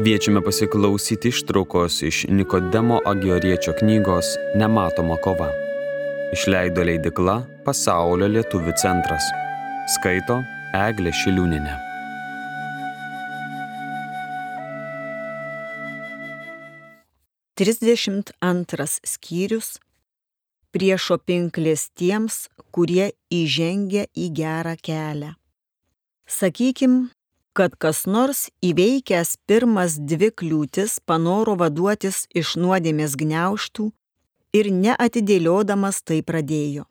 Kviečiame pasiklausyti ištraukos iš Nikodemo Agioriečio knygos Nematoma kova. Išleido leidikla Pasaulio lietuvių centras. Skaito Eglė Šiliūninė. Trisdešimt antras skyrius Priešo pinklės tiems, kurie įžengia į gerą kelią. Sakykim, kad kas nors įveikęs pirmas dvi kliūtis panoro vaduotis iš nuodėmės gniauštų ir neatidėliodamas tai pradėjo.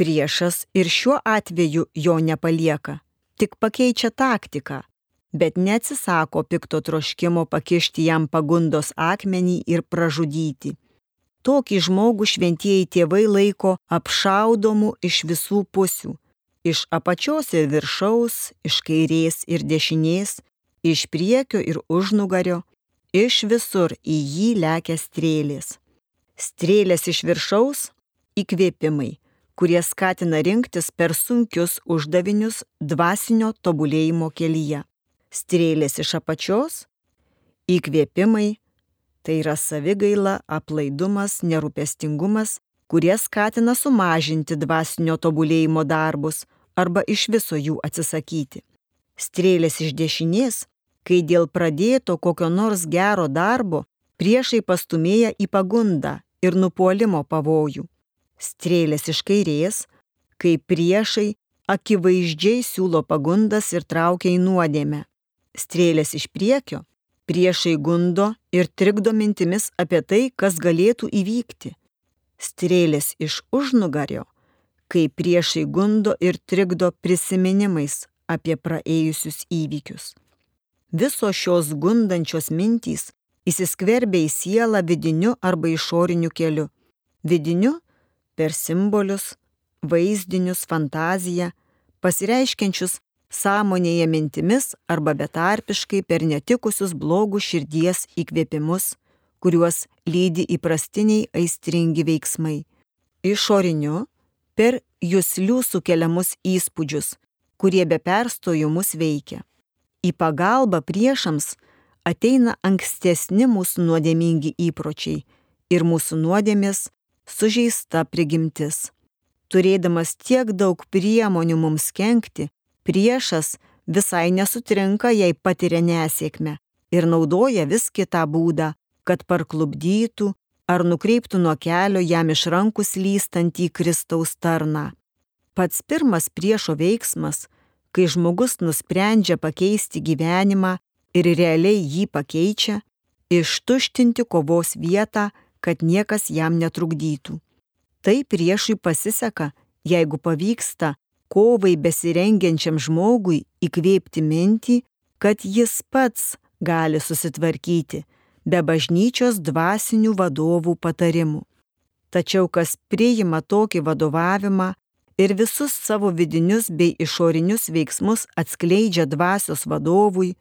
Priešas ir šiuo atveju jo nepalieka, tik pakeičia taktiką, bet neatsisako pikto troškimo pakišti jam pagundos akmenį ir pražudyti. Tokį žmogų šventieji tėvai laiko apšaudomu iš visų pusių iš apačios ir viršaus, iš kairės ir dešinės, iš priekio ir užnugario, iš visur į jį lekia strėlės. Strėlės iš viršaus - įkvėpimai, kurie skatina rinktis per sunkius uždavinius dvasinio tobulėjimo kelyje. Strėlės iš apačios - įkvėpimai, tai yra savigaila, aplaidumas, nerūpestingumas, kurie skatina sumažinti dvasinio tobulėjimo darbus arba iš viso jų atsisakyti. Strėlės iš dešinės, kai dėl pradėto kokio nors gero darbo priešai pastumėja į pagundą ir nupolimo pavojų. Strėlės iš kairės, kai priešai akivaizdžiai siūlo pagundas ir traukia į nuodėmę. Strėlės iš priekio, priešai gundo ir trikdo mintimis apie tai, kas galėtų įvykti strėlės iš užnugario, kai priešai gundo ir trikdo prisiminimais apie praėjusius įvykius. Visos šios gundančios mintys įsiskverbia į sielą vidiniu arba išoriniu keliu. Vidiniu per simbolius, vaizdinius, fantaziją, pasireiškiančius sąmonėje mintimis arba betarpiškai per netikusius blogus širdies įkvėpimus kuriuos lydi įprastiniai aistringi veiksmai. Išoriniu per jūslių sukeliamus įspūdžius, kurie be perstojų mus veikia. Į pagalbą priešams ateina ankstesni mūsų nuodėmingi įpročiai ir mūsų nuodėmės sužeista prigimtis. Turėdamas tiek daug priemonių mums kenkti, priešas visai nesutrinka, jei patiria nesėkmę ir naudoja vis kitą būdą, kad parklubdytų ar nukreiptų nuo kelio jam iš rankų slystantį Kristaus tarną. Pats pirmas priešo veiksmas, kai žmogus nusprendžia pakeisti gyvenimą ir realiai jį pakeičia, ištuštinti kovos vietą, kad niekas jam netrukdytų. Tai priešui pasiseka, jeigu pavyksta kovai besirengiančiam žmogui įkvėpti mintį, kad jis pats gali susitvarkyti be bažnyčios dvasinių vadovų patarimų. Tačiau kas priima tokį vadovavimą ir visus savo vidinius bei išorinius veiksmus atskleidžia dvasios vadovui,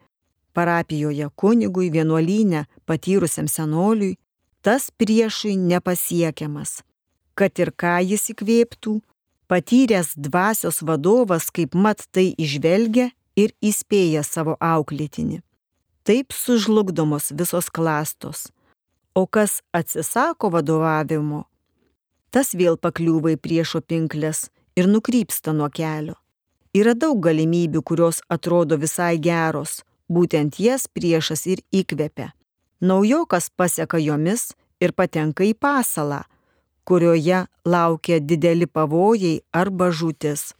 parapijoje kunigui, vienuolynę patyrusiam senoliui, tas priešui nepasiekiamas. Kad ir ką jis įkvėptų, patyręs dvasios vadovas kaip mat tai išvelgia ir įspėja savo auklėtinį taip sužlugdomos visos klastos. O kas atsisako vadovavimo, tas vėl pakliūva į priešo pinklės ir nukrypsta nuo kelio. Yra daug galimybių, kurios atrodo visai geros, būtent jas priešas ir įkvepia. Naujokas paseka jomis ir patenka į pasalą, kurioje laukia dideli pavojai arba žūtis.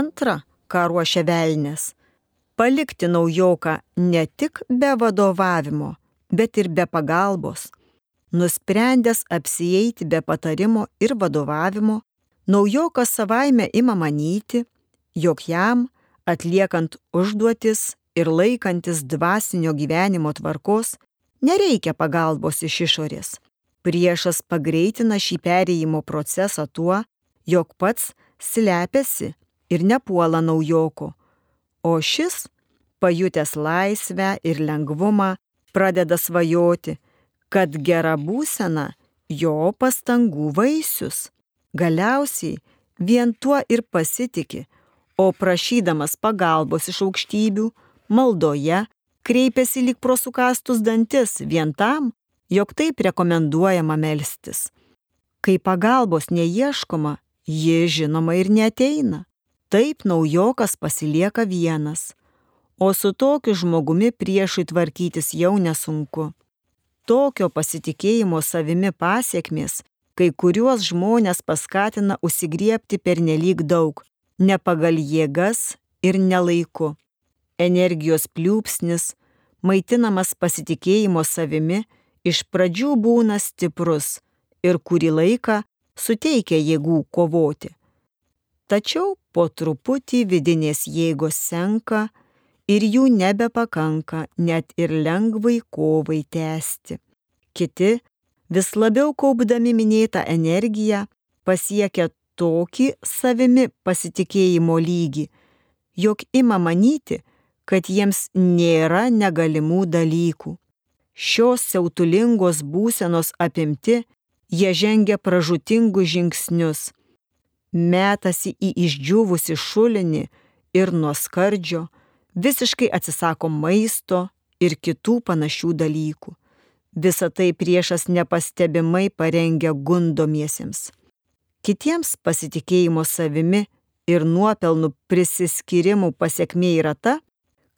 Antra, ką ruošia velnės - palikti naujoką ne tik be vadovavimo, bet ir be pagalbos. Nusprendęs apsieiti be patarimo ir vadovavimo, naujokas savaime ima manyti, jog jam, atliekant užduotis ir laikantis dvasinio gyvenimo tvarkos, nereikia pagalbos iš išorės. Priešas pagreitina šį perėjimo procesą tuo, jog pats slepiasi ir nepuola naujoko, o šis, pajutęs laisvę ir lengvumą, pradeda svajoti, kad gera būsena jo pastangų vaisius. Galiausiai vien tuo ir pasitikė, o prašydamas pagalbos iš aukštybių, maldoje, kreipiasi lyg pro sukastus dantis vien tam, jog taip rekomenduojama melstis. Kai pagalbos neieškoma, ji žinoma ir neteina. Taip naujokas pasilieka vienas, o su tokiu žmogumi priešui tvarkytis jau nesunku. Tokio pasitikėjimo savimi pasiekmės kai kuriuos žmonės paskatina užsigriepti per nelik daug, ne pagal jėgas ir nelaiku. Energijos pliūpsnis, maitinamas pasitikėjimo savimi, iš pradžių būna stiprus ir kurį laiką suteikia jėgų kovoti. Tačiau po truputį vidinės jėgos senka ir jų nebepakanka net ir lengvai kovai tęsti. Kiti, vis labiau kaupdami minėtą energiją, pasiekia tokį savimi pasitikėjimo lygį, jog ima manyti, kad jiems nėra negalimų dalykų. Šios siautulingos būsenos apimti, jie žengia pražutingus žingsnius, metasi į išdžiūvusi šulinį ir nuo skardžio, visiškai atsisako maisto ir kitų panašių dalykų. Visą tai priešas nepastebimai parengia gundomiesiems. Kitiems pasitikėjimo savimi ir nuopelnų prisiskyrimų pasiekmė yra ta,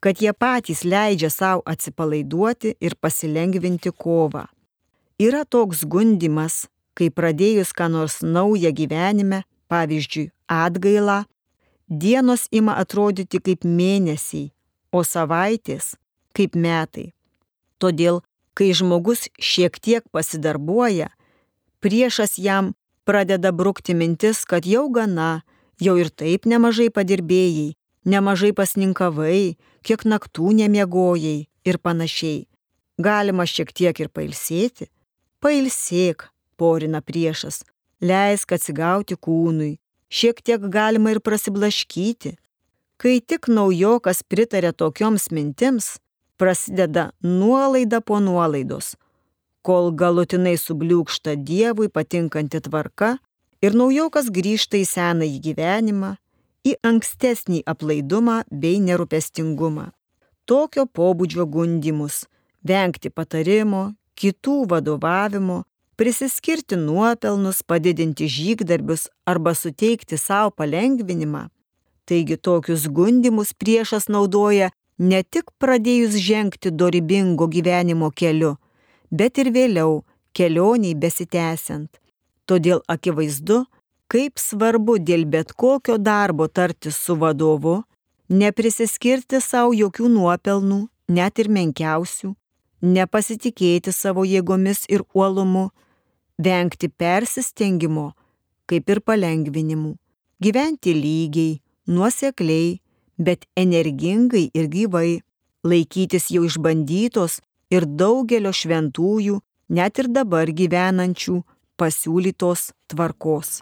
kad jie patys leidžia savo atsipalaiduoti ir pasilengvinti kovą. Yra toks gundimas, kai pradėjus ką nors naują gyvenime, pavyzdžiui, atgailą, dienos ima atrodyti kaip mėnesiai, o savaitės kaip metai. Todėl, kai žmogus šiek tiek pasidarbuoja, priešas jam pradeda brukti mintis, kad jau gana, jau ir taip nemažai padirbėjai, nemažai pasninkavai, kiek naktų nemiegojai ir panašiai. Galima šiek tiek ir pailsėti. Pailsėk, porina priešas, leisk atsigauti kūnui, šiek tiek galima ir prasiblaškyti. Kai tik naujokas pritarė tokioms mintims, prasideda nuolaida po nuolaidos, kol galutinai subliūkšta Dievui patinkanti tvarka ir naujokas grįžta į senąjį gyvenimą, į ankstesnį aplaidumą bei nerūpestingumą. Tokio pobūdžio gundimus - vengti patarimo, kitų vadovavimo, prisiskirti nuopelnus, padidinti žygdarbius arba suteikti savo palengvinimą. Taigi tokius gundimus priešas naudoja ne tik pradėjus žengti dorybingo gyvenimo keliu, bet ir vėliau kelioniai besitęsiant. Todėl akivaizdu, kaip svarbu dėl bet kokio darbo tartis su vadovu, neprisiskirti savo jokių nuopelnų, net ir menkiausių, nepasitikėti savo jėgomis ir uolumu, vengti persistengimo, kaip ir palengvinimų, gyventi lygiai, nuosekliai, bet energingai ir gyvai, laikytis jau išbandytos ir daugelio šventųjų, net ir dabar gyvenančių, pasiūlytos tvarkos.